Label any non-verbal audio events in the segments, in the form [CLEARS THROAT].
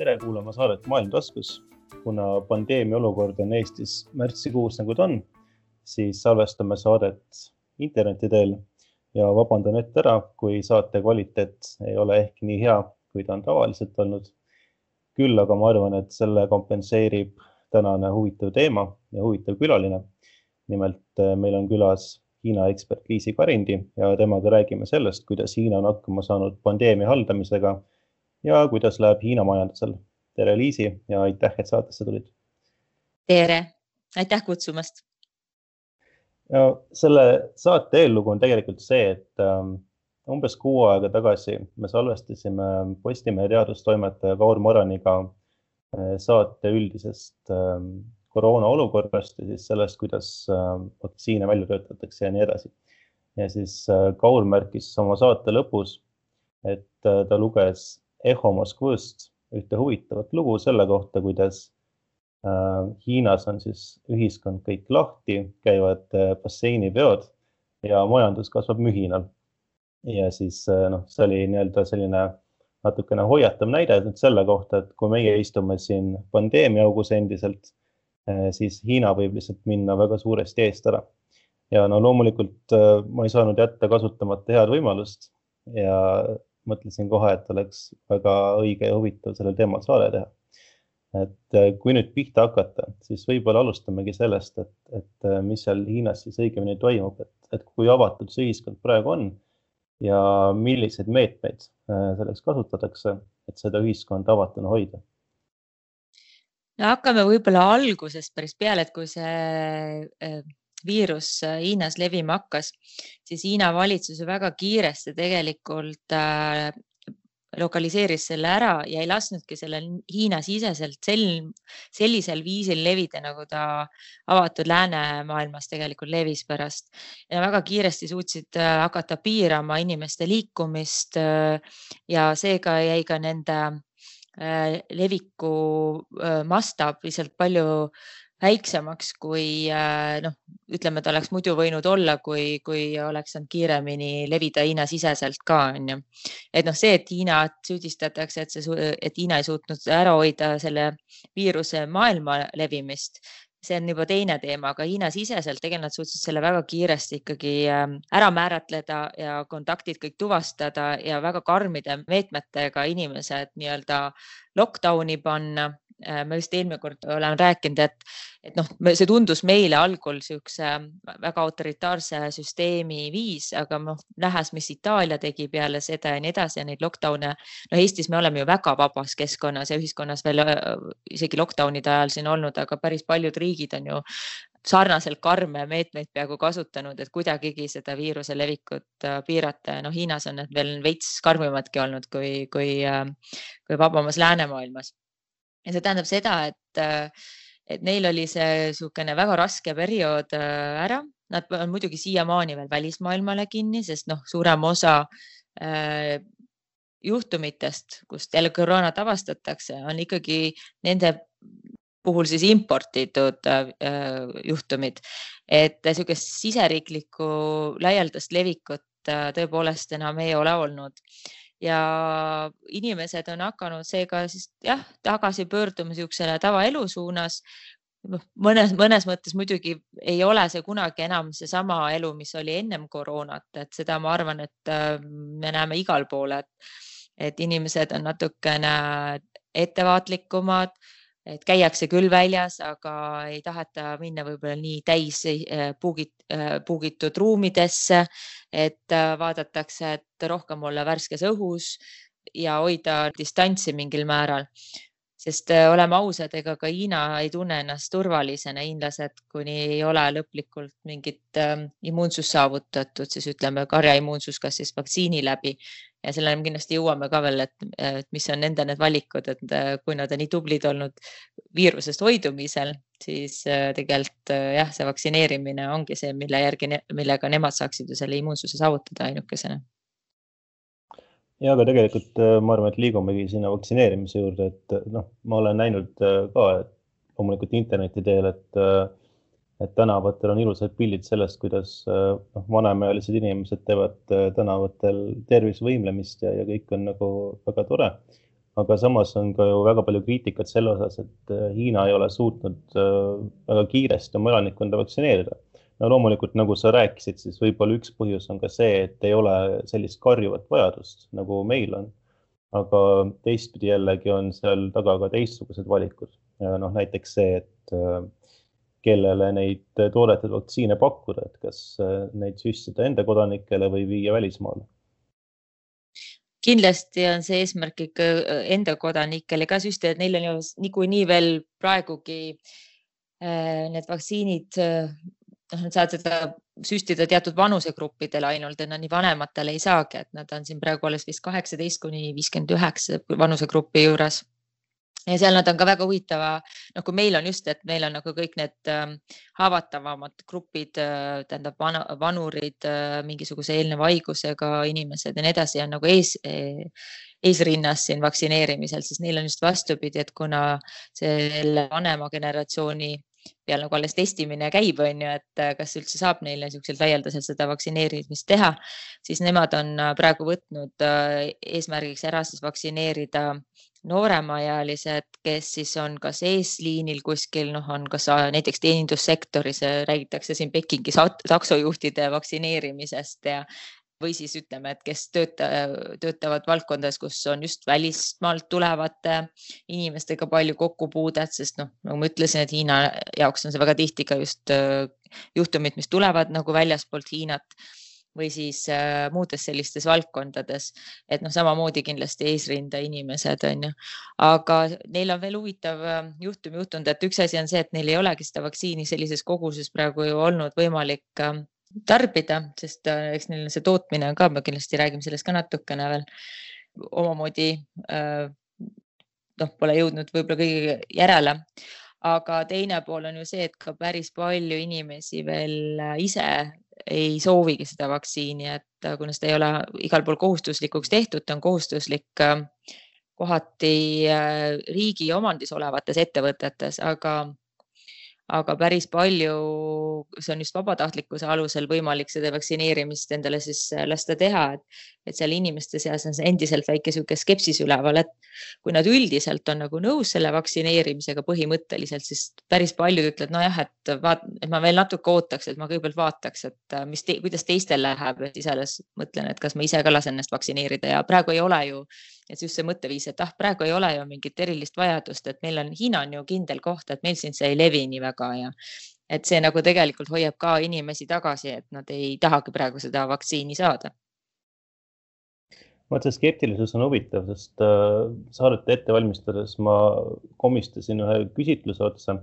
tere kuulama saadet Maailm taskus. kuna pandeemia olukord on Eestis märtsikuus, nagu ta on, siis salvestame saadet interneti teel ja vabandan ette ära, kui saate kvaliteet ei ole ehk nii hea, kui ta on tavaliselt olnud. küll aga ma arvan, et selle kompenseerib tänane huvitav teema ja huvitav külaline. nimelt eh, meil on külas Hiina ekspert Liisi Karindi ja temaga räägime sellest, kuidas Hiina on hakkama saanud pandeemia haldamisega ja kuidas läheb Hiina majandusel. tere, Liisi ja aitäh, et saatesse tulid. tere, aitäh kutsumast. selle saate eellugu on tegelikult see, et ähm, umbes kuu aega tagasi me salvestasime Postimehe teadustoimetaja Kaur Maraniga äh, saate üldisest ähm, koroona olukorrast ja siis sellest, kuidas äh, vaktsiine välja töötatakse ja nii edasi. ja siis äh, Kaur märkis oma saate lõpus, et äh, ta luges Eho Moskvast ühte huvitavat lugu selle kohta, kuidas Hiinas on siis ühiskond kõik lahti, käivad basseinipeod ja majandus kasvab mühinal. ja siis noh, see oli nii-öelda selline natukene hoiatav näide nüüd selle kohta, et kui meie istume siin pandeemia augus endiselt siis Hiina võib lihtsalt minna väga suuresti eest ära. ja no loomulikult ma ei saanud jätta kasutamata head võimalust ja mõtlesin kohe, et oleks väga õige ja huvitav sellel teemal saade teha. et eh, kui nüüd pihta hakata, siis võib-olla alustamegi sellest, et, et mis seal Hiinas siis õigemini toimub, et, et kui avatud see ühiskond praegu on ja milliseid meetmeid selleks kasutatakse, et seda ühiskonda avatuna hoida no hakkame võib-olla algusest päris peale, et kui see äh, viirus äh, Hiinas levima hakkas, siis Hiina valitsus ju väga kiiresti tegelikult äh, lokaliseeris selle ära ja ei lasknudki sellel Hiina-siseselt sel, sellisel viisil levida, nagu ta avatud läänemaailmas tegelikult levis pärast. ja väga kiiresti suutsid hakata piirama inimeste liikumist ja seega jäi ka nende Äh, leviku äh, mastaap lihtsalt palju väiksemaks, kui äh, noh, ütleme, ta oleks muidu võinud olla, kui, kui oleks saanud kiiremini levida Hiina-siseselt ka onju. et noh, see, et Hiinat süüdistatakse, et see, et Hiina ei suutnud ära hoida selle viiruse maailma levimist, see on juba teine teema, aga Hiina-siseselt tegelikult nad suutsid selle väga kiiresti ikkagi ähm, ära määratleda ja kontaktid kõik tuvastada ja väga karmide meetmetega inimesed nii-öelda lockdown'i panna ma just eelmine kord olen rääkinud, et, et noh, see tundus meile algul niisuguse väga autoritaarse süsteemi viis, aga noh, nähes, mis Itaalia tegi peale seda ja nii edasi ja neid lockdown'e. no Eestis me oleme ju väga vabas keskkonnas ja ühiskonnas veel äh, isegi lockdown'ide ajal siin olnud, aga päris paljud riigid on ju sarnaselt karme meetmeid peaaegu kasutanud, et kuidagigi seda viiruse levikut äh, piirata ja noh, Hiinas on need veel veits karmimadki olnud kui, kui, kui vabamas läänemaailmas ja see tähendab seda, et, äh, et neil oli see niisugune väga raske periood äh, ära. Nad on muidugi siiamaani veel välismaailmale kinni, sest noh, suurem osa äh, juhtumitest, kust jälle koroonat avastatakse, on ikkagi nende puhul siis importitud äh, juhtumid, et niisugust siseriiklikku laialdast levikut äh, tõepoolest enam ei ole olnud ja inimesed on hakanud seega siis jah, tagasi pöörduma niisugusele tavaelu suunas. noh, mõnes, mõnes mõttes muidugi ei ole see kunagi enam seesama elu, mis oli ennem koroonat, et seda ma arvan, et äh, me näeme igal pool, et, et inimesed on natukene ettevaatlikumad et käiakse küll väljas, aga ei taheta minna võib-olla nii täis äh, puugit, äh, puugitud ruumidesse, et äh, vaadatakse, et rohkem olla värskes õhus ja hoida distantsi mingil määral sest oleme ausad, ega ka Hiina ei tunne ennast turvalisena, hiinlased, kuni ei ole lõplikult mingit äh, immuunsust saavutatud, siis ütleme karjaimmuunsus, kas siis vaktsiini läbi ja selleni me kindlasti jõuame ka veel, et, et mis on nende need valikud, et äh, kui nad on nii tublid olnud viirusest hoidumisel, siis äh, tegelikult äh, jah, see vaktsineerimine ongi see, mille järgi, millega nemad saaksid ju selle immuunsuse saavutada ainukesena. Ja, aga tegelikult ma arvan, et liigumegi sinna vaktsineerimise juurde, et noh, ma olen näinud ka loomulikult interneti teel, et et tänavatel on ilusad pildid sellest, kuidas äh, noh, vanemaealised inimesed teevad äh, tänavatel tervisvõimlemist ja, ja kõik on nagu väga tore. aga samas on ka ju väga palju kriitikat selle osas, et Hiina ei ole suutnud väga kiiresti oma elanikkonda vaktsineerida. No loomulikult, nagu sa rääkisid, siis võib-olla üks põhjus on ka see, et ei ole sellist karjuvat vajadust, nagu meil on. aga teistpidi jällegi on seal taga ka teistsugused valikud. noh, näiteks see, et kellele neid toodetud vaktsiine pakkuda, et kas äh, neid süstida enda kodanikele või viia välismaale? kindlasti on see eesmärk ikka äh, enda kodanikele ka süstida, et neil on ju niikuinii veel praegugi äh, need vaktsiinid, noh, nad saavad seda süstida teatud vanusegruppidele ainult, et nad nii vanematele ei saagi, et nad on siin praegu alles vist kaheksateist kuni viiskümmend üheksa vanusegrupi juures. Ja seal nad on ka väga huvitava, noh, kui meil on just, et meil on nagu kõik need äh, haavatavamad grupid äh,, tähendab vana, vanurid äh,, mingisuguse eelneva haigusega inimesed ja nii edasi on nagu ees eh,, eesrinnas siin vaktsineerimisel, siis neil on just vastupidi, et kuna selle vanema generatsiooni peal nagu alles testimine käib, on ju, et äh, kas üldse saab neile niisuguselt laialdaselt seda vaktsineerimist teha, siis nemad on äh, praegu võtnud äh, eesmärgiks ära siis vaktsineerida nooremaealised, kes siis on kas eesliinil kuskil, noh, on kas näiteks teenindussektoris, räägitakse siin Pekingis taksojuhtide vaktsineerimisest ja või siis ütleme, et kes tööta, töötavad valdkondades, kus on just välismaalt tulevate inimestega palju kokkupuudet, sest noh, nagu ma ütlesin, et Hiina jaoks on see väga tihti ka just juhtumid, mis tulevad nagu väljaspoolt Hiinat või siis äh, muudes sellistes valdkondades, et noh, samamoodi kindlasti eesrinda inimesed on ju, aga neil on veel huvitav äh, juhtum juhtunud, et üks asi on see, et neil ei olegi seda vaktsiini sellises koguses praegu ju olnud võimalik äh, tarbida, sest äh, eks neil see tootmine on ka, me kindlasti räägime sellest ka natukene veel omamoodi äh,. noh, pole jõudnud võib-olla kõige järele aga teine pool on ju see, et ka päris palju inimesi veel äh, ise ei soovigi seda vaktsiini, et kuna seda ei ole igal pool kohustuslikuks tehtud, ta on kohustuslik kohati riigi omandis olevates ettevõtetes, aga aga päris palju, see on just vabatahtlikkuse alusel võimalik seda vaktsineerimist endale siis äh, lasta teha, et, et seal inimeste seas on endiselt väike niisugune skepsis üleval, et kui nad üldiselt on nagu nõus selle vaktsineerimisega põhimõtteliselt, siis päris paljud ütlevad, nojah, et vaat, et ma veel natuke ootaks, et ma kõigepealt vaataks, et äh, mis te,, kuidas teistel läheb. Ja siis alles mõtlen, et kas ma ise ka lasen ennast vaktsineerida ja praegu ei ole ju et just see mõtteviis, et ah, praegu ei ole ju mingit erilist vajadust, et meil on, Hiina on ju kindel koht, et meil siin see ei levi nii väga ja et see nagu tegelikult hoiab ka inimesi tagasi, et nad ei tahagi praegu seda vaktsiini saada vot see skeptilisus on huvitav, sest äh, saadet ette valmistades ma komistasin ühe küsitluse otsa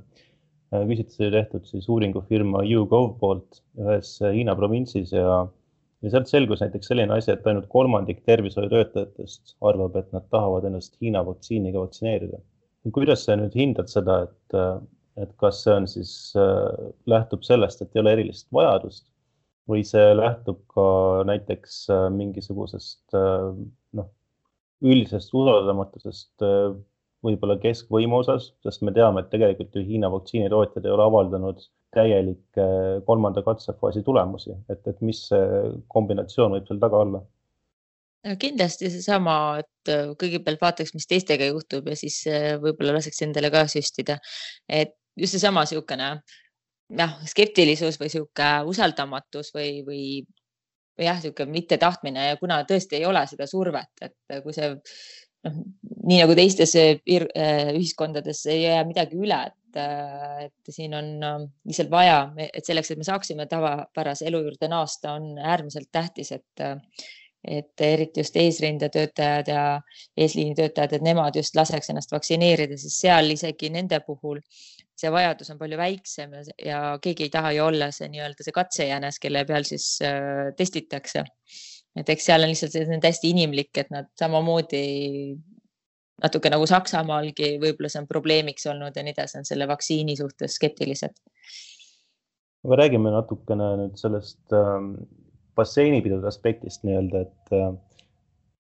äh,. küsitlus oli tehtud siis uuringufirma YouGov poolt ühes Hiina provintsis ja ja sealt selgus näiteks selline asi, et ainult kolmandik tervishoiutöötajatest arvab, et nad tahavad ennast Hiina vaktsiiniga vaktsineerida. kuidas sa nüüd hindad seda, et, et kas see on siis äh,, lähtub sellest, et ei ole erilist vajadust või see lähtub ka näiteks äh, mingisugusest äh, noh, üldisest usaldamatusest äh, võib-olla keskvõimu osas, sest me teame, et tegelikult ju Hiina vaktsiinitootjad ei ole avaldanud täielikke kolmanda katsefaasi tulemusi, et, et mis kombinatsioon võib seal taga olla? kindlasti seesama, et äh, kõigepealt vaataks, mis teistega juhtub ja siis äh, võib-olla laseks endale ka süstida. et just seesama niisugune jah, skeptilisus või niisugune usaldamatus või, või, või jah, niisugune mittetahtmine ja kuna tõesti ei ole seda survet, et kui see noh, nii nagu teistes ühiskondades ei jää midagi üle, et et, et siin on ähm, lihtsalt vaja, et selleks, et me saaksime tavapärase elu juurde naasta, on äärmiselt tähtis, et et eriti just eesrindetöötajad ja eesliini töötajad, et nemad just laseks ennast vaktsineerida, siis seal isegi nende puhul see vajadus on palju väiksem ja, ja keegi ei taha ju olla see nii-öelda see katsejänes, kelle peal siis äh, testitakse. et eks seal on lihtsalt see hästi inimlik, et nad samamoodi natuke nagu Saksamaalgi võib-olla see on probleemiks olnud ja nii edasi, on selle vaktsiini suhtes skeptilised. aga räägime natukene nüüd sellest ähm, basseinipidude aspektist nii-öelda, et äh,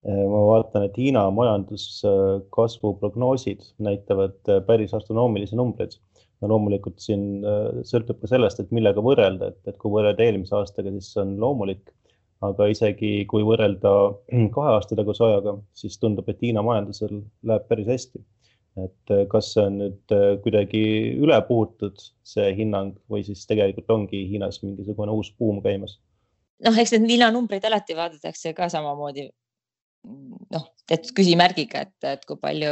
ma vaatan, et Hiina majanduskasvu prognoosid näitavad äh, päris astronoomilisi numbreid. no loomulikult siin äh, sõltub ka sellest, et millega võrrelda, et, et kui võrrelda eelmise aastaga, siis see on loomulik. Aga isegi kui võrrelda [CLEARS THROAT] kahe aasta taguse ajaga, siis tundub, et Hiina majandusel läheb päris hästi. et äh, kas see on nüüd äh, kuidagi üle puhutud, see hinnang või siis tegelikult ongi Hiinas mingisugune uus buum käimas? noh, eks need Hiina numbreid alati vaadatakse ka samamoodi noh, et küsimärgiga, et, et kui palju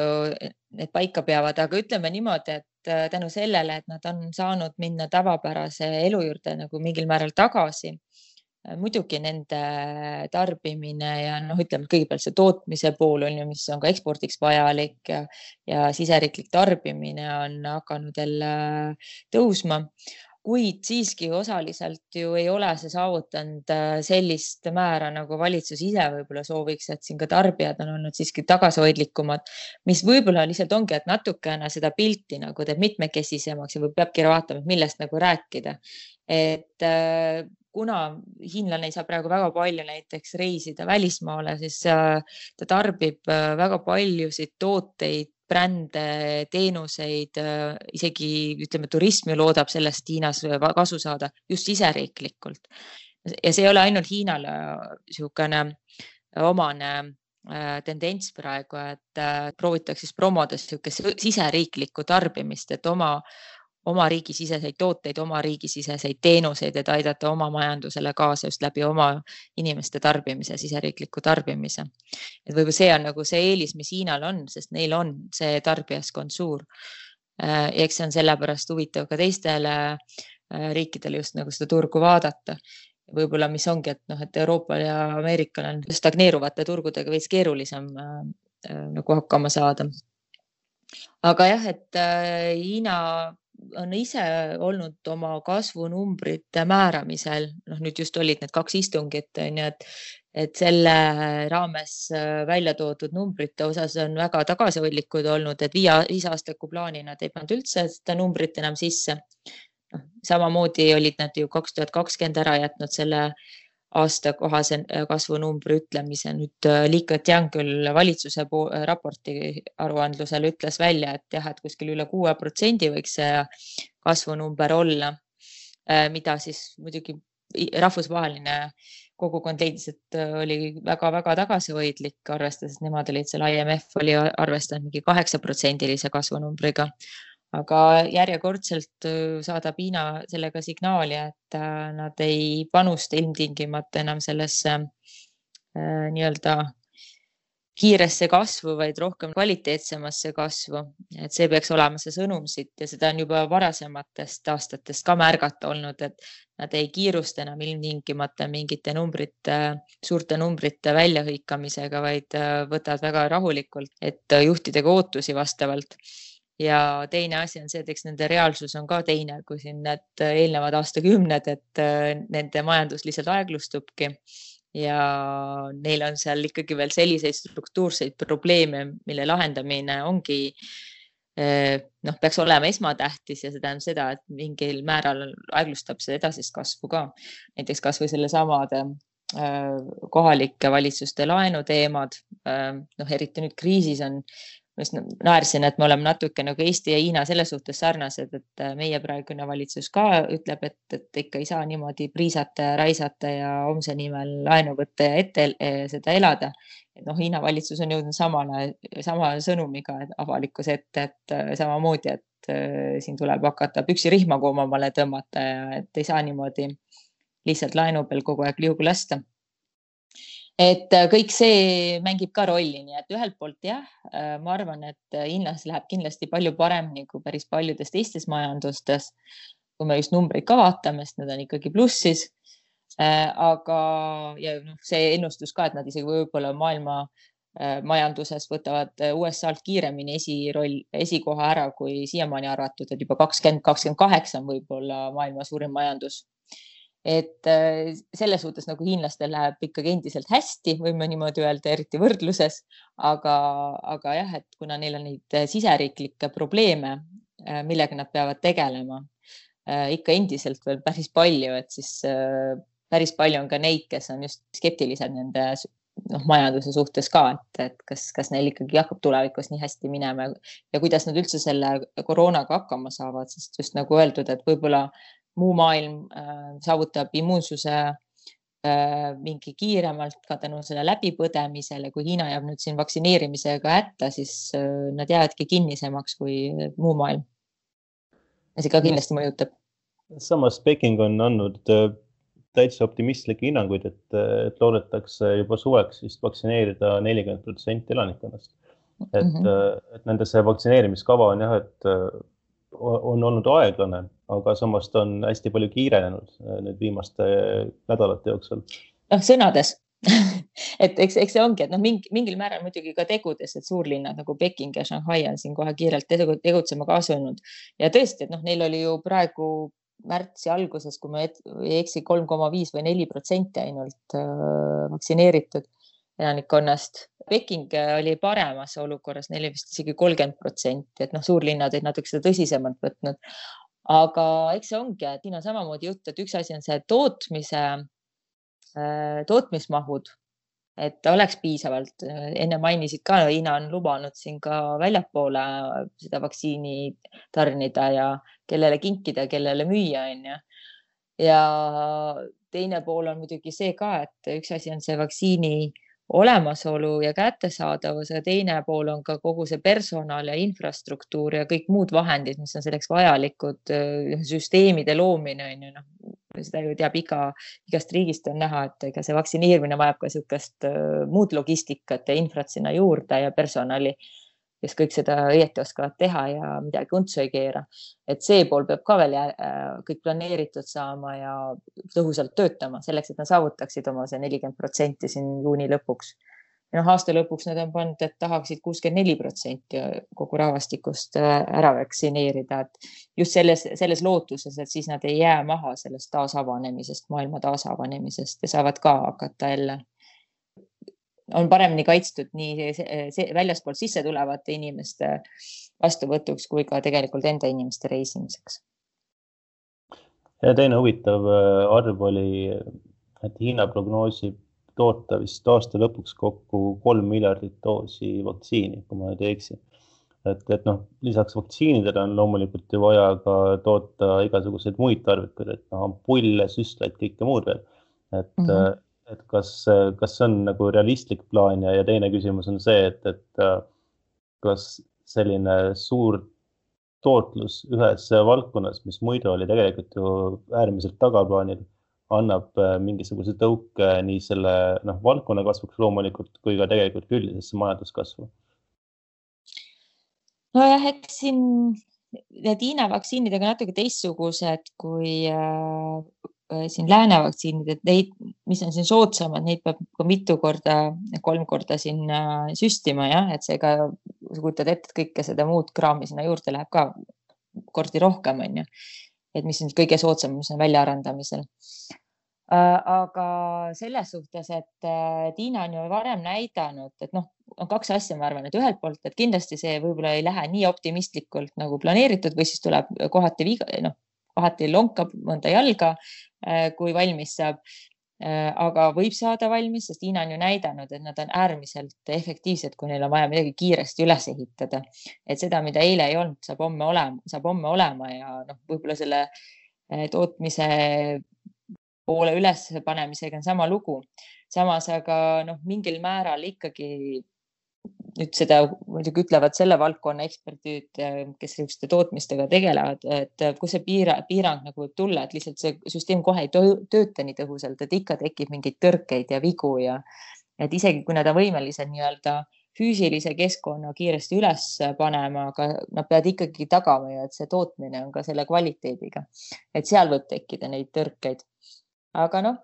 need paika peavad, aga ütleme niimoodi, et äh, tänu sellele, et nad on saanud minna tavapärase elu juurde nagu mingil määral tagasi muidugi nende tarbimine ja noh, ütleme kõigepealt see tootmise pool on ju, mis on ka ekspordiks vajalik ja, ja siseriiklik tarbimine on hakanud jälle tõusma kuid siiski osaliselt ju ei ole see saavutanud äh, sellist määra, nagu valitsus ise võib-olla sooviks, et siin ka tarbijad on olnud siiski tagasihoidlikumad, mis võib-olla lihtsalt ongi, et natukene seda pilti nagu teeb mitmekesisemaks ja peabki vaatama, millest nagu rääkida. et äh, kuna hiinlane ei saa praegu väga palju näiteks reisida välismaale, siis äh, ta tarbib äh, väga paljusid tooteid, brände, teenuseid, äh, isegi ütleme, turism ju loodab sellest Hiinas kasu saada just siseriiklikult. ja see ei ole ainult Hiinale niisugune omane tendents praegu, et proovitakse siis promoda niisugust siseriiklikku tarbimist, et oma oma riigisiseseid tooteid, oma riigisiseseid teenuseid, et aidata oma majandusele kaasa just läbi oma inimeste tarbimise, siseriikliku tarbimise. et võib-olla see on nagu see eelis, mis Hiinal on, sest neil on see tarbijaskond suur. Äh, eks see on sellepärast huvitav ka teistele äh, riikidele just nagu seda turgu vaadata võib-olla, mis ongi, et noh, et Euroopal ja Ameerikal on stagneeruvate turgudega veits keerulisem äh, nagu hakkama saada. aga jah, et Hiina on ise olnud oma kasvunumbrite määramisel, noh, nüüd just olid need kaks istungit on ju, et, et selle raames äh, välja toodud numbrite osas on väga tagasihoidlikud olnud, et viie, viisaastaku plaani nad ei pannud üldse seda numbrit enam sisse. noh, samamoodi olid nad ju kaks tuhat kakskümmend ära jätnud selle äh, aastakohase äh, kasvunumbri ütlemise. nüüd äh, Li Keqiang küll valitsuse äh, raporti aruandlusel ütles välja, et jah, et kuskil üle kuue protsendi võiks see kasvunumber olla, mida siis muidugi rahvusvaheline kogukond leidis, et oli väga-väga tagasihoidlik, arvestades, et nemad olid seal, IMF oli arvestanud mingi kaheksaprotsendilise kasvunumbriga aga järjekordselt saadab Hiina sellega signaali, et äh, nad ei panusta ilmtingimata enam sellesse äh, nii-öelda kiiresse kasvu, vaid rohkem kvaliteetsemasse kasvu. et see peaks olema see sõnum siit ja seda on juba varasematest aastatest ka märgata olnud, et nad ei kiirusta enam ilmtingimata mingite numbrite, suurte numbrite väljahõikamisega, vaid äh, võtavad väga rahulikult, et juhtidega ootusi vastavalt ja teine asi on see, et eks nende reaalsus on ka teine kui siin need eelnevad aastakümned, et äh, nende majandus lihtsalt aeglustubki ja neil on seal ikkagi veel selliseid struktuurseid probleeme, mille lahendamine ongi äh, noh, peaks olema esmatähtis ja see tähendab seda, et mingil määral aeglustab see edasist kasvu ka. näiteks kasvõi sellesamade äh, kohalike valitsuste laenuteemad, noh, eriti nüüd kriisis on ma just naersin, et me oleme natuke nagu Eesti ja Hiina selles suhtes sarnased, et äh, meie praegune valitsus ka ütleb, et, et ikka ei saa niimoodi priisata ja raisata ja homse nimel laenu võtta ja ette äh, seda elada. et noh, Hiina valitsus on jõudnud samale, sama sõnumiga avalikkuse ette, et äh, samamoodi, et siin tuleb hakata püksirihma koomamale tõmmata ja et ei saa niimoodi lihtsalt laenu peal kogu aeg liugu lasta et äh, kõik see mängib ka rolli, nii et ühelt poolt jah, äh, ma arvan, et Hiinas läheb kindlasti palju paremini kui päris paljudes teistes majandustes. kui me just numbreid ka vaatame, sest need on ikkagi plussis. Äh, aga, ja noh, see ennustus ka, et nad isegi võib-olla maailma majanduses võtavad USA-lt kiiremini esiroll, esikoha ära, kui siiamaani arvatud, et juba kakskümmend, kakskümmend kaheksa on võib-olla maailma suurim majandus et äh, selles suhtes nagu hiinlastel läheb ikkagi endiselt hästi, võime niimoodi öelda, eriti võrdluses, aga, aga jah, et kuna neil on neid äh, siseriiklikke probleeme, äh, millega nad peavad tegelema ikka endiselt veel päris palju, et siis päris palju on ka neid, kes on just skeptilised nende noh, majanduse suhtes ka, et, et kas, kas neil ikkagi hakkab tulevikus nii hästi minema ja kuidas nad üldse selle koroonaga hakkama saavad, sest just nagu öeldud, et võib-olla muu maailm äh, saavutab immuunsuse mingi kiiremalt ka tänu selle läbipõdemisele, kui Hiina jääb nüüd siin vaktsineerimisega hätta, siis nad jäävadki kinnisemaks kui muu maailm. ja see ka kindlasti mõjutab. samas Peking on andnud täitsa optimistlikke hinnanguid, et, et loodetakse juba suveks vist vaktsineerida nelikümmend protsenti elanikkonnast. et mm, -hmm. et nende see vaktsineerimiskava on jah, et on olnud aeglane, aga samas ta on hästi palju kiirenenud nüüd viimaste nädalate jooksul. noh, sõnades [LAUGHS] et eks, eks see ongi, et noh, mingi, mingil määral muidugi ka tegudes, et suurlinnad nagu Peking ja Shanghai on siin kohe kiirelt tegutsema ka asunud ja tõesti, et noh, neil oli ju praegu märtsi alguses, kui ma ei eksi, kolm koma viis või neli protsenti ainult äh, vaktsineeritud elanikkonnast. Peking oli paremas olukorras, neil oli vist isegi kolmkümmend protsenti, et noh, suurlinnad olid natuke seda tõsisemalt võtnud. aga eks see ongi, et siin on samamoodi jutt, et üks asi on see tootmise, äh, tootmismahud et oleks piisavalt. enne mainisid ka, Hiina on lubanud siin ka väljapoole seda vaktsiini tarnida ja kellele kinkida, kellele müüa, onju. ja teine pool on muidugi see ka, et üks asi on see vaktsiini olemasolu ja kättesaadavus ja teine pool on ka kogu see personal ja infrastruktuur ja kõik muud vahendid, mis on selleks vajalikud, süsteemide loomine on ju noh, seda ju teab iga, igast riigist on näha, et ega see vaktsineerimine vajab ka niisugust muud logistikat ja infrat sinna juurde ja personali, kes kõik seda õieti oskavad teha ja midagi untsu ei keera. et see pool peab ka veel kõik planeeritud saama ja tõhusalt töötama selleks, et nad saavutaksid oma see nelikümmend protsenti siin juuni lõpuks noh, aasta lõpuks nad on pannud, et tahaksid kuuskümmend neli protsenti kogu rahvastikust äh, ära vaktsineerida, et just selles, selles lootuses, et siis nad ei jää maha sellest taasavanemisest, maailma taasavanemisest ja saavad ka hakata jälle, on paremini kaitstud nii väljaspoolt sisse tulevate inimeste vastuvõtuks kui ka tegelikult enda inimeste reisimiseks. ja teine huvitav äh, arv oli, et Hiina prognoosib toota vist aasta lõpuks kokku kolm miljardit doosi vaktsiini, kui ma nüüd ei eksi. et, et noh, lisaks vaktsiinidele on loomulikult ju vaja ka toota igasuguseid muid tarvikuid, et noh, ampulle, süstlaid, kõike muud veel. et mm, -hmm. Et kas, kas see on nagu realistlik plaan ja, ja teine küsimus on see, et, et kas selline suur tootlus ühes valdkonnas, mis muidu oli tegelikult ju äärmiselt tagaplaanil annab äh, mingisuguse tõuke nii selle noh, valdkonna kasvuks loomulikult kui ka tegelikult üldisesse majanduskasvu? nojah, eks siin need Hiina vaktsiinid on ka natuke teistsugused kui äh, siin lääne vaktsiinid, et neid, mis on siin soodsamad, neid peab ka mitu korda, kolm korda siin äh, süstima jah, et seega sa kujutad ette, et kõike seda muud kraami sinna juurde läheb ka kordi rohkem, on ju et mis on kõige soodsam, mis on väljaarendamisel. Äh, aga selles suhtes, et Tiina on ju varem näidanud, et noh, on kaks asja, ma arvan, et ühelt poolt, et kindlasti see võib-olla ei lähe nii optimistlikult nagu planeeritud või siis tuleb kohati viga, noh, kohati lonkab mõnda jalga, äh, kui valmis saab. Äh, aga võib saada valmis, sest Hiina on ju näidanud, et nad on äärmiselt efektiivsed, kui neil on vaja midagi kiiresti üles ehitada. et seda, mida eile ei olnud, saab homme olema, saab homme olema ja noh, võib-olla selle äh, tootmise poole ülespanemisega on sama lugu. samas aga noh, mingil määral ikkagi nüüd seda muidugi ütlevad selle valdkonna eksperdid, kes niisuguste tootmistega tegelevad, et kus see piira, piirang nagu võib tulla, et lihtsalt see süsteem kohe ei tööta nii tõhusalt, et ikka tekib mingeid tõrkeid ja vigu ja et isegi kui nad on võimelised nii-öelda füüsilise keskkonna kiiresti üles panema, aga nad peavad ikkagi tagama ju, et see tootmine on ka selle kvaliteediga. et seal võib tekkida neid tõrkeid aga noh,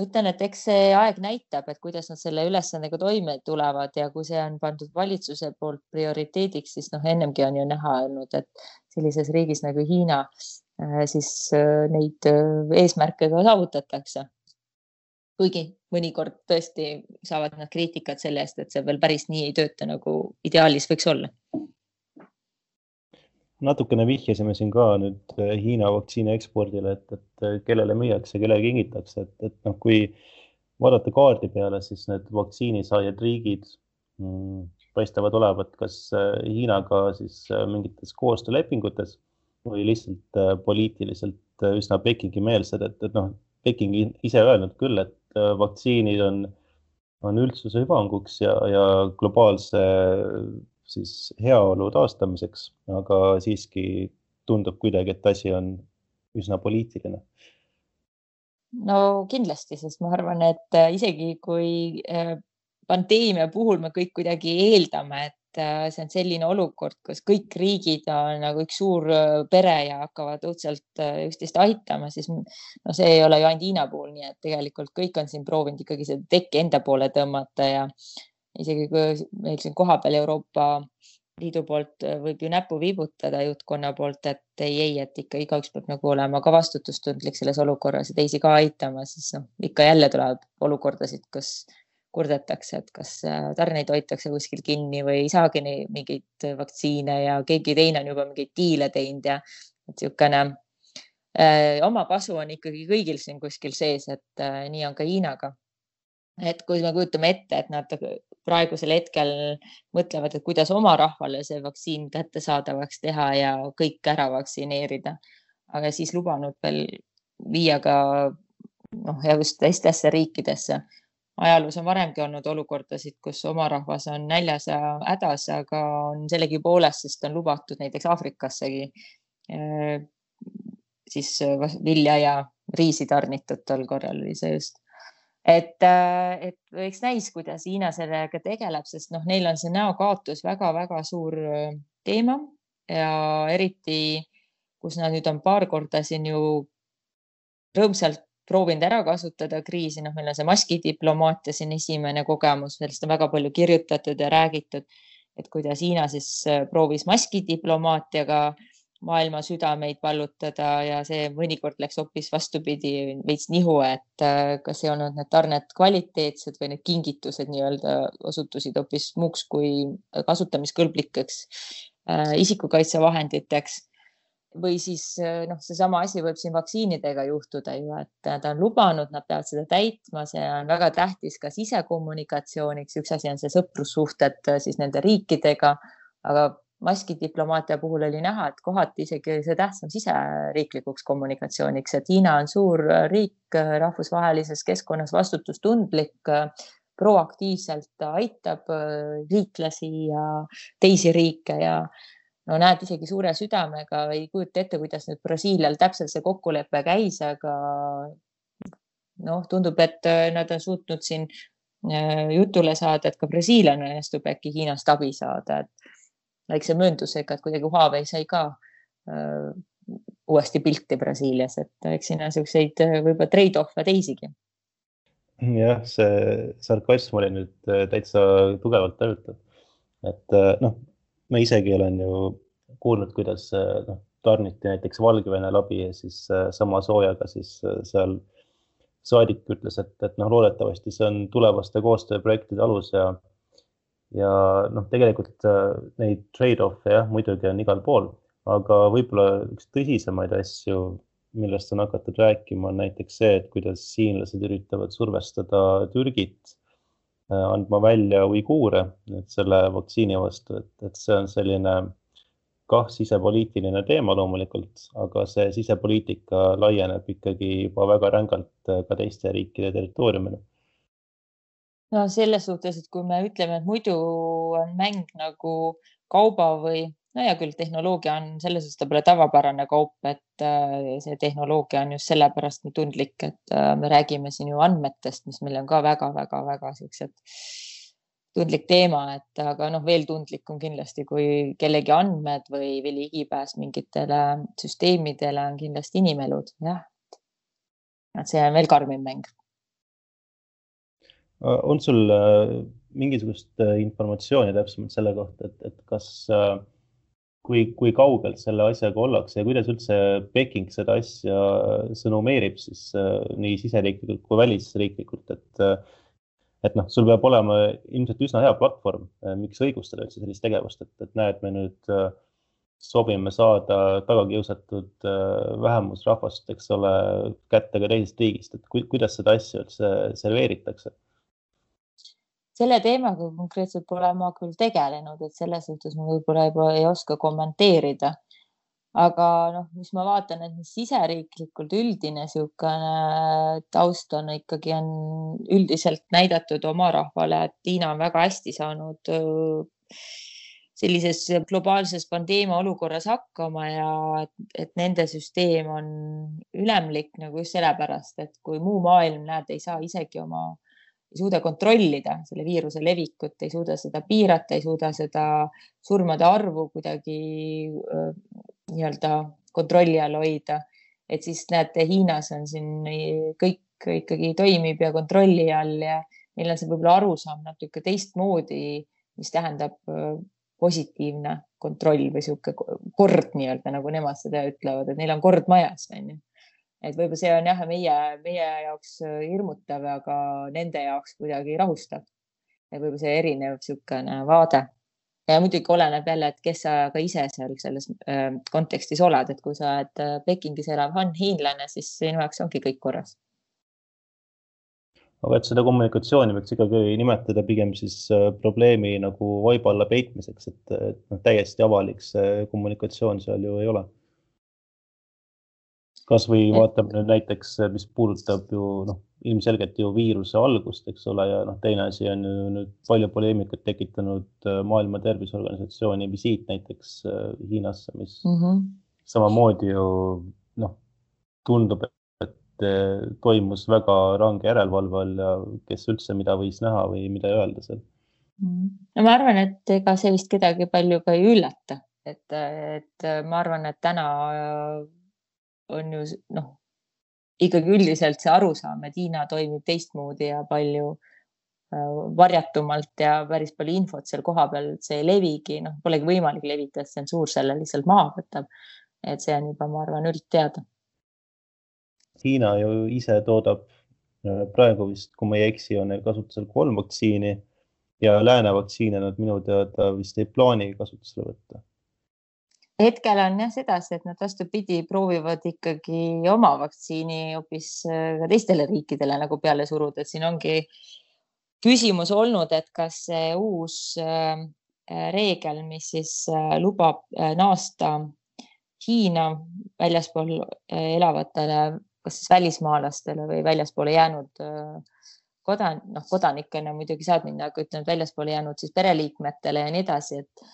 ütlen, et eks see aeg näitab, et kuidas nad selle ülesandega toime tulevad ja kui see on pandud valitsuse poolt prioriteediks, siis noh, ennemgi on ju näha olnud, et sellises riigis nagu Hiina äh, siis äh, neid äh, eesmärke ka saavutatakse. kuigi mõnikord tõesti saavad nad kriitikat selle eest, et see veel päris nii ei tööta, nagu ideaalis võiks olla natukene vihjasime siin ka nüüd äh, Hiina vaktsiini ekspordile, et, et äh, kellele müüakse, kellele kingitakse, et, et noh, kui vaadata kaardi peale, siis need vaktsiinisaajad riigid mm, paistavad olevat kas äh, Hiinaga siis mingites koostöölepingutes või lihtsalt poliitiliselt üsna Pekingi meelsed, et, et noh, Peking ise öelnud küll, et vaktsiinid on, on üldsuse hüvanguks ja, ja globaalse siis heaolu taastamiseks, aga siiski tundub kuidagi, et asi on üsna poliitiline. No kindlasti, sest ma arvan, et isegi kui pandeemia puhul me kõik kuidagi eeldame, et äh, see on selline olukord, kus kõik riigid on nagu üks suur äh, pere ja hakkavad õudselt äh, üksteist aitama, siis no see ei ole ju ainult Hiina puhul, nii et tegelikult kõik on siin proovinud ikkagi seda tekki enda poole tõmmata ja isegi kui meil siin kohapeal Euroopa Liidu poolt võib ju näpu viibutada juhtkonna poolt, et ei, ei, et ikka igaüks peab nagu olema ka vastutustundlik selles olukorras ja teisi ka aitama, siis noh, ikka jälle tuleb olukordasid, kus kurdetakse, et kas äh, tarneid hoitakse kuskil kinni või ei saagi mingeid vaktsiine ja keegi teine on juba mingeid diile teinud ja et niisugune äh, oma kasu on ikkagi kõigil siin kuskil sees, et äh, nii on ka Hiinaga. Et kui me kujutame ette, et nad praegusel hetkel mõtlevad, et kuidas oma rahvale see vaktsiin kättesaadavaks teha ja kõik ära vaktsineerida, aga siis lubanud veel viia ka noh, ja just teistesse riikidesse ajaloos on varemgi olnud olukordasid, kus oma rahvas on näljas ja hädas, aga on sellegipoolest, sest on lubatud näiteks Aafrikassegi äh, siis äh, vilja ja riisi tarnitud tol korral oli see just. Et, äh, et eks näis, kuidas Hiina sellega tegeleb, sest noh, neil on see näokaotus väga-väga suur teema ja eriti, kus nad nüüd on paar korda siin ju rõõmsalt proovinud ära kasutada kriisi, noh, meil on see maskidiplomaatia siin esimene kogemus, sellest on väga palju kirjutatud ja räägitud, et kuidas Hiina siis äh, proovis maskidiplomaatiaga maailma südameid vallutada ja see mõnikord läks hoopis vastupidi, veits nihu, et äh, kas ei olnud need tarned kvaliteetsed või need kingitused nii-öelda osutusid hoopis muuks kui kasutamiskõlblikeks äh, isikukaitsevahenditeks. Või siis äh, noh, seesama asi võib siin vaktsiinidega juhtuda ju, et ta on lubanud, nad peavad seda täitma, see on väga tähtis ka sisekommunikatsiooniks, üks asi on see sõprussuhted siis nende riikidega, aga maskidiplomaatia puhul oli näha, et kohati isegi see tähtsam siseriiklikuks kommunikatsiooniks, et Hiina on suur riik, äh, rahvusvahelises keskkonnas vastutustundlik, proaktiivselt aitab liitlasi ja teisi riike ja no näed isegi suure südamega, ei kujuta ette, kuidas nüüd Brasiilial täpselt see kokkulepe käis, aga noh, tundub, et äh, nad on suutnud siin äh, jutule saada, et ka Brasiilial õnnestub äkki Hiinast abi saada, et väikse mööndusega, et kuidagi Huawei sai ka uh, uuesti pilti Brasiilias, et eks siin on niisuguseid võib-olla trade-off'e teisigi. jah, see sarkasm oli nüüd täitsa tugevalt töötav, et noh ma isegi olen ju kuulnud, kuidas noh, tarniti näiteks Valgevene läbi ja siis äh, sama soojaga siis äh, seal saadik ütles, et, et noh, loodetavasti see on tulevaste koostööprojektide alus ja ja noh, tegelikult äh, neid trade-off'e jah, muidugi on igal pool, aga võib-olla üks tõsisemaid asju, millest on hakatud rääkima, on näiteks see, et kuidas hiinlased üritavad survestada Türgit Äh, andma välja uiguure selle vaktsiini vastu, et, et see on selline kah sisepoliitiline teema loomulikult, aga see sisepoliitika laieneb ikkagi juba väga rängalt äh, ka teiste riikide territooriumile. No selles suhtes, et kui me ütleme, et muidu on mäng nagu kauba või no hea küll, tehnoloogia on selles suhtes, ta pole tavapärane kaup, et äh, see tehnoloogia on just sellepärast nii tundlik, et äh, me räägime siin ju andmetest, mis meil on ka väga-väga-väga siuksed tundlik teema, et aga noh, veel tundlikum kindlasti kui kellegi andmed või, või ligipääs mingitele süsteemidele on kindlasti inimelud, jah. et see on veel karmim mäng. On sul äh, mingisugust informatsiooni täpsemalt selle kohta, et, et kas äh, kui, kui kaugelt selle asjaga ollakse ja kuidas üldse Peking seda asja sõnumeerib siis äh, nii siseriiklikult kui välisriiklikult, et äh, et noh, sul peab olema ilmselt üsna hea platvorm, äh, miks õigustada üldse sellist tegevust, et, et näed, me nüüd soovime saada tagakiusatud vähemusrahvast, eks ole, kätte ka teisest riigist, et kuidas seda asja üldse serveeritakse selle teemaga konkreetselt pole ma küll tegelenud, et selles suhtes ma võib-olla juba ei oska kommenteerida. aga noh, mis ma vaatan, et siseriiklikult üldine niisugune taust on ikkagi on üldiselt näidatud oma rahvale, et Hiina on väga hästi saanud sellises globaalses pandeemia olukorras hakkama ja et, et nende süsteem on ülemlik nagu just sellepärast, et kui muu maailm näed, ei saa isegi oma, ei suuda kontrollida selle viiruse levikut, ei suuda seda piirata, ei suuda seda surmade arvu kuidagi nii-öelda kontrolli all hoida, et siis näete, Hiinas on siin kõik ikkagi toimib ja kontrolli all ja neil on see võib-olla arusaam natuke teistmoodi, mis tähendab positiivne kontroll või sihuke kord nii-öelda nagu nemad seda ütlevad, et neil on kord majas, onju. Et võib-olla see on jah, meie, meie jaoks hirmutav, aga nende jaoks kuidagi rahustav. et võib-olla see erinev niisugune vaade ja muidugi oleneb jälle, et kes sa ka ise seal selles äh, kontekstis oled, et kui sa oled äh, Pekingis elav hiinlane, siis sinu jaoks ongi kõik korras. aga et seda kommunikatsiooni võiks ikkagi nimetada pigem siis äh, probleemi nagu vaiba alla peitmiseks, et, et noh, täiesti avalik see kommunikatsioon seal ju ei ole. Kasvõi vaatame nüüd näiteks, mis puudutab ju noh ilmselgelt ju viiruse algust, eks ole, ja noh, teine asi on ju nüüd palju poleemikat tekitanud äh, Maailma Terviseorganisatsiooni visiit näiteks äh, Hiinasse, mis mm -hmm. samamoodi ju noh, tundub, et äh, toimus väga range järelevalve all ja kes üldse mida võis näha või mida öelda seal. Mhm. no ma arvan, et ega see vist kedagi palju ka ei üllata, et, et ma arvan, et täna on ju noh ikkagi üldiselt see arusaam, et Hiina toimib teistmoodi ja palju äh, varjatumalt ja päris palju infot seal kohapeal, see ei levigi, noh, polegi võimalik levitada, tsensuur selle lihtsalt maha võtab. et see on juba, ma arvan, üldteada. Hiina ju ise toodab äh, praegu vist, kui ma ei eksi, on neil kasutusel kolm vaktsiini ja lääne vaktsiine nad minu teada vist ei plaani kasutusele võtta hetkel on jah sedasi, et nad vastupidi proovivad ikkagi oma vaktsiini hoopis äh, ka teistele riikidele nagu peale suruda, et siin ongi küsimus olnud, et kas see uus äh, reegel, mis siis äh, lubab naasta Hiina väljaspool elavatele, kas siis välismaalastele või väljaspoole jäänud kodan-, noh, kodanikena muidugi saad minna, aga ütleme, väljaspoole jäänud siis pereliikmetele ja nii edasi, et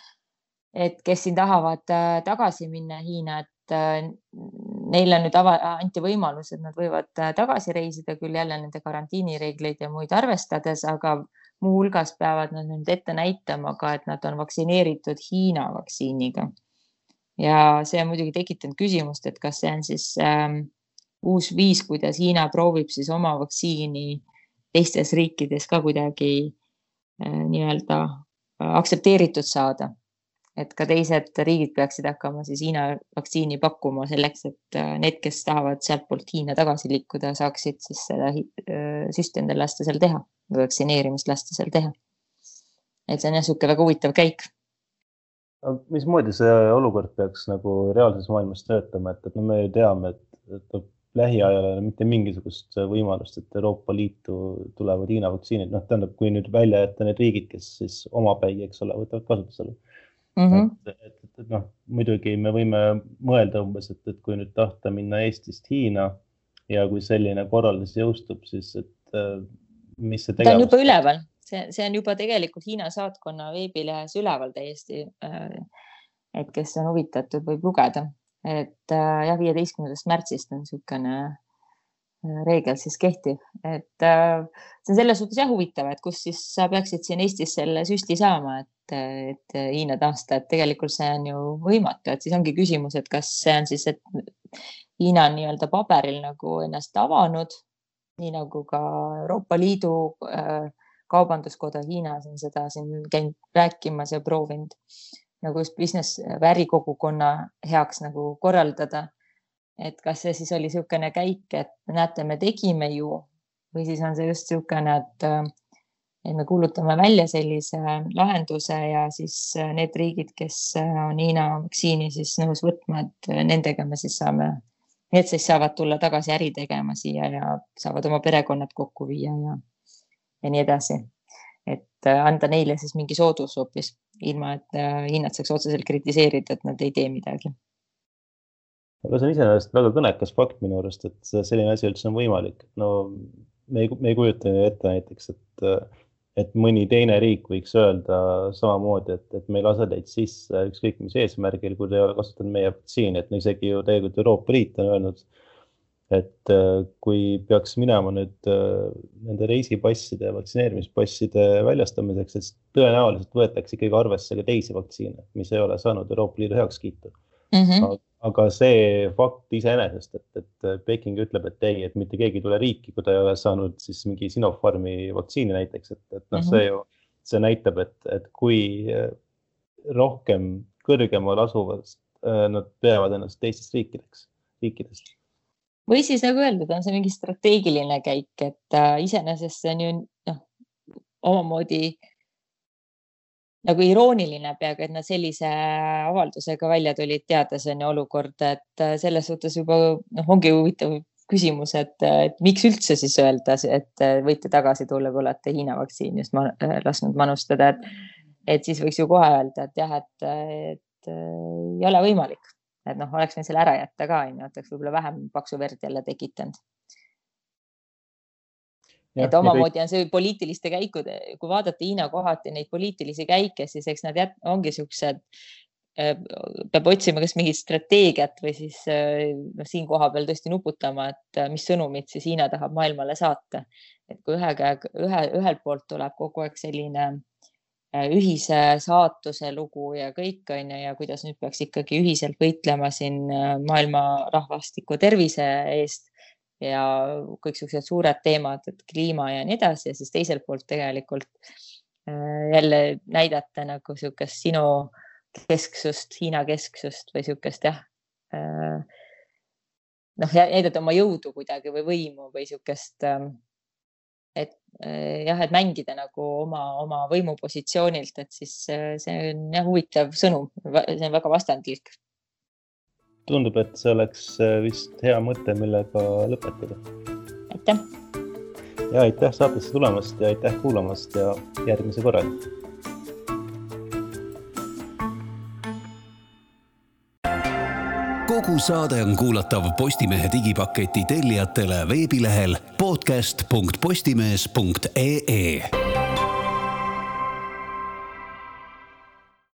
et kes siin tahavad äh, tagasi minna Hiina, et äh, neile nüüd ava, anti võimalus, et nad võivad äh, tagasi reisida küll jälle nende karantiinireegleid ja muid arvestades, aga muuhulgas peavad nad nüüd ette näitama ka, et nad on vaktsineeritud Hiina vaktsiiniga. ja see on muidugi tekitanud küsimust, et kas see on siis ähm, uus viis, kuidas Hiina proovib siis oma vaktsiini teistes riikides ka kuidagi äh, nii-öelda aktsepteeritud saada et ka teised riigid peaksid hakkama siis Hiina vaktsiini pakkuma selleks, et äh, need, kes tahavad sealtpoolt Hiina tagasi liikuda, saaksid siis seda äh, süsti endale lasta seal teha vaktsineerimist lasta seal teha. et see on jah, niisugune väga huvitav käik. mismoodi see olukord peaks nagu reaalses maailmas töötama, et, et no me ju teame, et, et lähiajal ei ole mitte mingisugust võimalust, et Euroopa Liitu tulevad Hiina vaktsiinid, noh, tähendab, kui nüüd välja jätta need riigid, kes siis omapäi, eks ole, võtavad kasutusele mm. -hmm. et, et, et, et noh, muidugi me võime mõelda umbes, et, et kui nüüd tahta minna Eestist Hiina ja kui selline korraldus jõustub, siis et äh, mis see tegevus. ta on juba üleval, see, see on juba tegelikult Hiina saatkonna veebilehes üleval täiesti. Äh, et kes on huvitatud, võib lugeda, et äh, jah, viieteistkümnendast märtsist on niisugune reegel siis kehtib, et äh, see on selles suhtes jah huvitav, et kus siis sa peaksid siin Eestis selle süsti saama, et, et Hiina taasta, et tegelikult see on ju võimatu, et siis ongi küsimus, et kas see on siis, et Hiina on nii-öelda paberil nagu ennast avanud, nii nagu ka Euroopa Liidu äh, kaubanduskoda Hiinas on seda siin käinud rääkimas ja proovinud nagu business või ärikogukonna heaks nagu korraldada et kas see siis oli niisugune käik, et näete, me tegime ju või siis on see just niisugune, et, et me kuulutame välja sellise lahenduse ja siis need riigid, kes on Hiina vaktsiini siis nõus võtma, et nendega me siis saame, need siis saavad tulla tagasi äri tegema siia ja saavad oma perekonnad kokku viia ja, ja nii edasi. et anda neile siis mingi soodus hoopis, ilma et Hiinat saaks otseselt kritiseerida, et nad ei tee midagi aga see on iseenesest väga kõnekas fakt minu arust, et selline asi üldse on võimalik. no me ei, me ei kujuta ette näiteks, et, et mõni teine riik võiks öelda samamoodi, et, et me ei lase teid sisse ükskõik mis eesmärgil, kui te ei ole kasutanud meie vaktsiini, et no isegi ju tegelikult Euroopa Liit on öelnud, et kui peaks minema nüüd nende reisipasside ja vaktsineerimispasside väljastamiseks, et tõenäoliselt võetakse ikkagi arvesse ka teisi vaktsiine, mis ei ole saanud Euroopa Liidu heakskiitu mm. -hmm aga see fakt iseenesest, et, et Peking ütleb, et ei, et mitte keegi ei tule riiki, kui ta ei ole saanud siis mingi Sinopharmi vaktsiini näiteks, et, et noh see ju, see näitab, et, et kui rohkem kõrgemal asuvast nad peavad ennast teistest riikideks, riikidest. või siis nagu öeldud, on see mingi strateegiline käik, et äh, iseenesest see on ju noh, omamoodi äh, nagu irooniline peaaegu, et nad sellise avaldusega välja tulid, teades on ju olukorda, et äh, selles suhtes juba noh, ongi huvitav küsimus, et, et miks üldse siis öelda, et äh, võite tagasi tulla, kui olete Hiina vaktsiini just ma, äh, lasknud manustada, et, et siis võiks ju kohe öelda, et jah, et, et ei ole võimalik, et noh, oleks võinud selle ära jätta ka, onju, et oleks võib-olla vähem paksu verd jälle tekitanud et omamoodi on see poliitiliste käikude, kui vaadata Hiina kohati neid poliitilisi käike, siis eks nad jät, ongi siuksed, äh, peab otsima kas mingit strateegiat või siis äh, noh, siin kohapeal tõesti nuputama, et äh, mis sõnumit siis Hiina tahab maailmale saata. et kui ühe käega, ühe, ühelt poolt tuleb kogu aeg selline ühise saatuse lugu ja kõik on ju ja kuidas nüüd peaks ikkagi ühiselt võitlema siin maailma rahvastiku tervise eest ja kõik siuksed suured teemad, et kliima ja nii edasi ja siis teiselt poolt tegelikult äh, jälle näidata nagu niisugust sinu kesksust, Hiina kesksust või niisugust jah äh,. noh, näidata oma jõudu kuidagi või võimu või niisugust äh,, et äh, jah, et mängida nagu oma, oma võimupositsioonilt, et siis see on jah huvitav sõnum, see on väga vastandlik tundub, et see oleks äh, vist hea mõte, millega lõpetada. aitäh. ja aitäh saatesse tulemast ja aitäh kuulamast ja järgmise korrani. kogu saade on kuulatav Postimehe digipaketi tellijatele veebilehel podcast.postimees.ee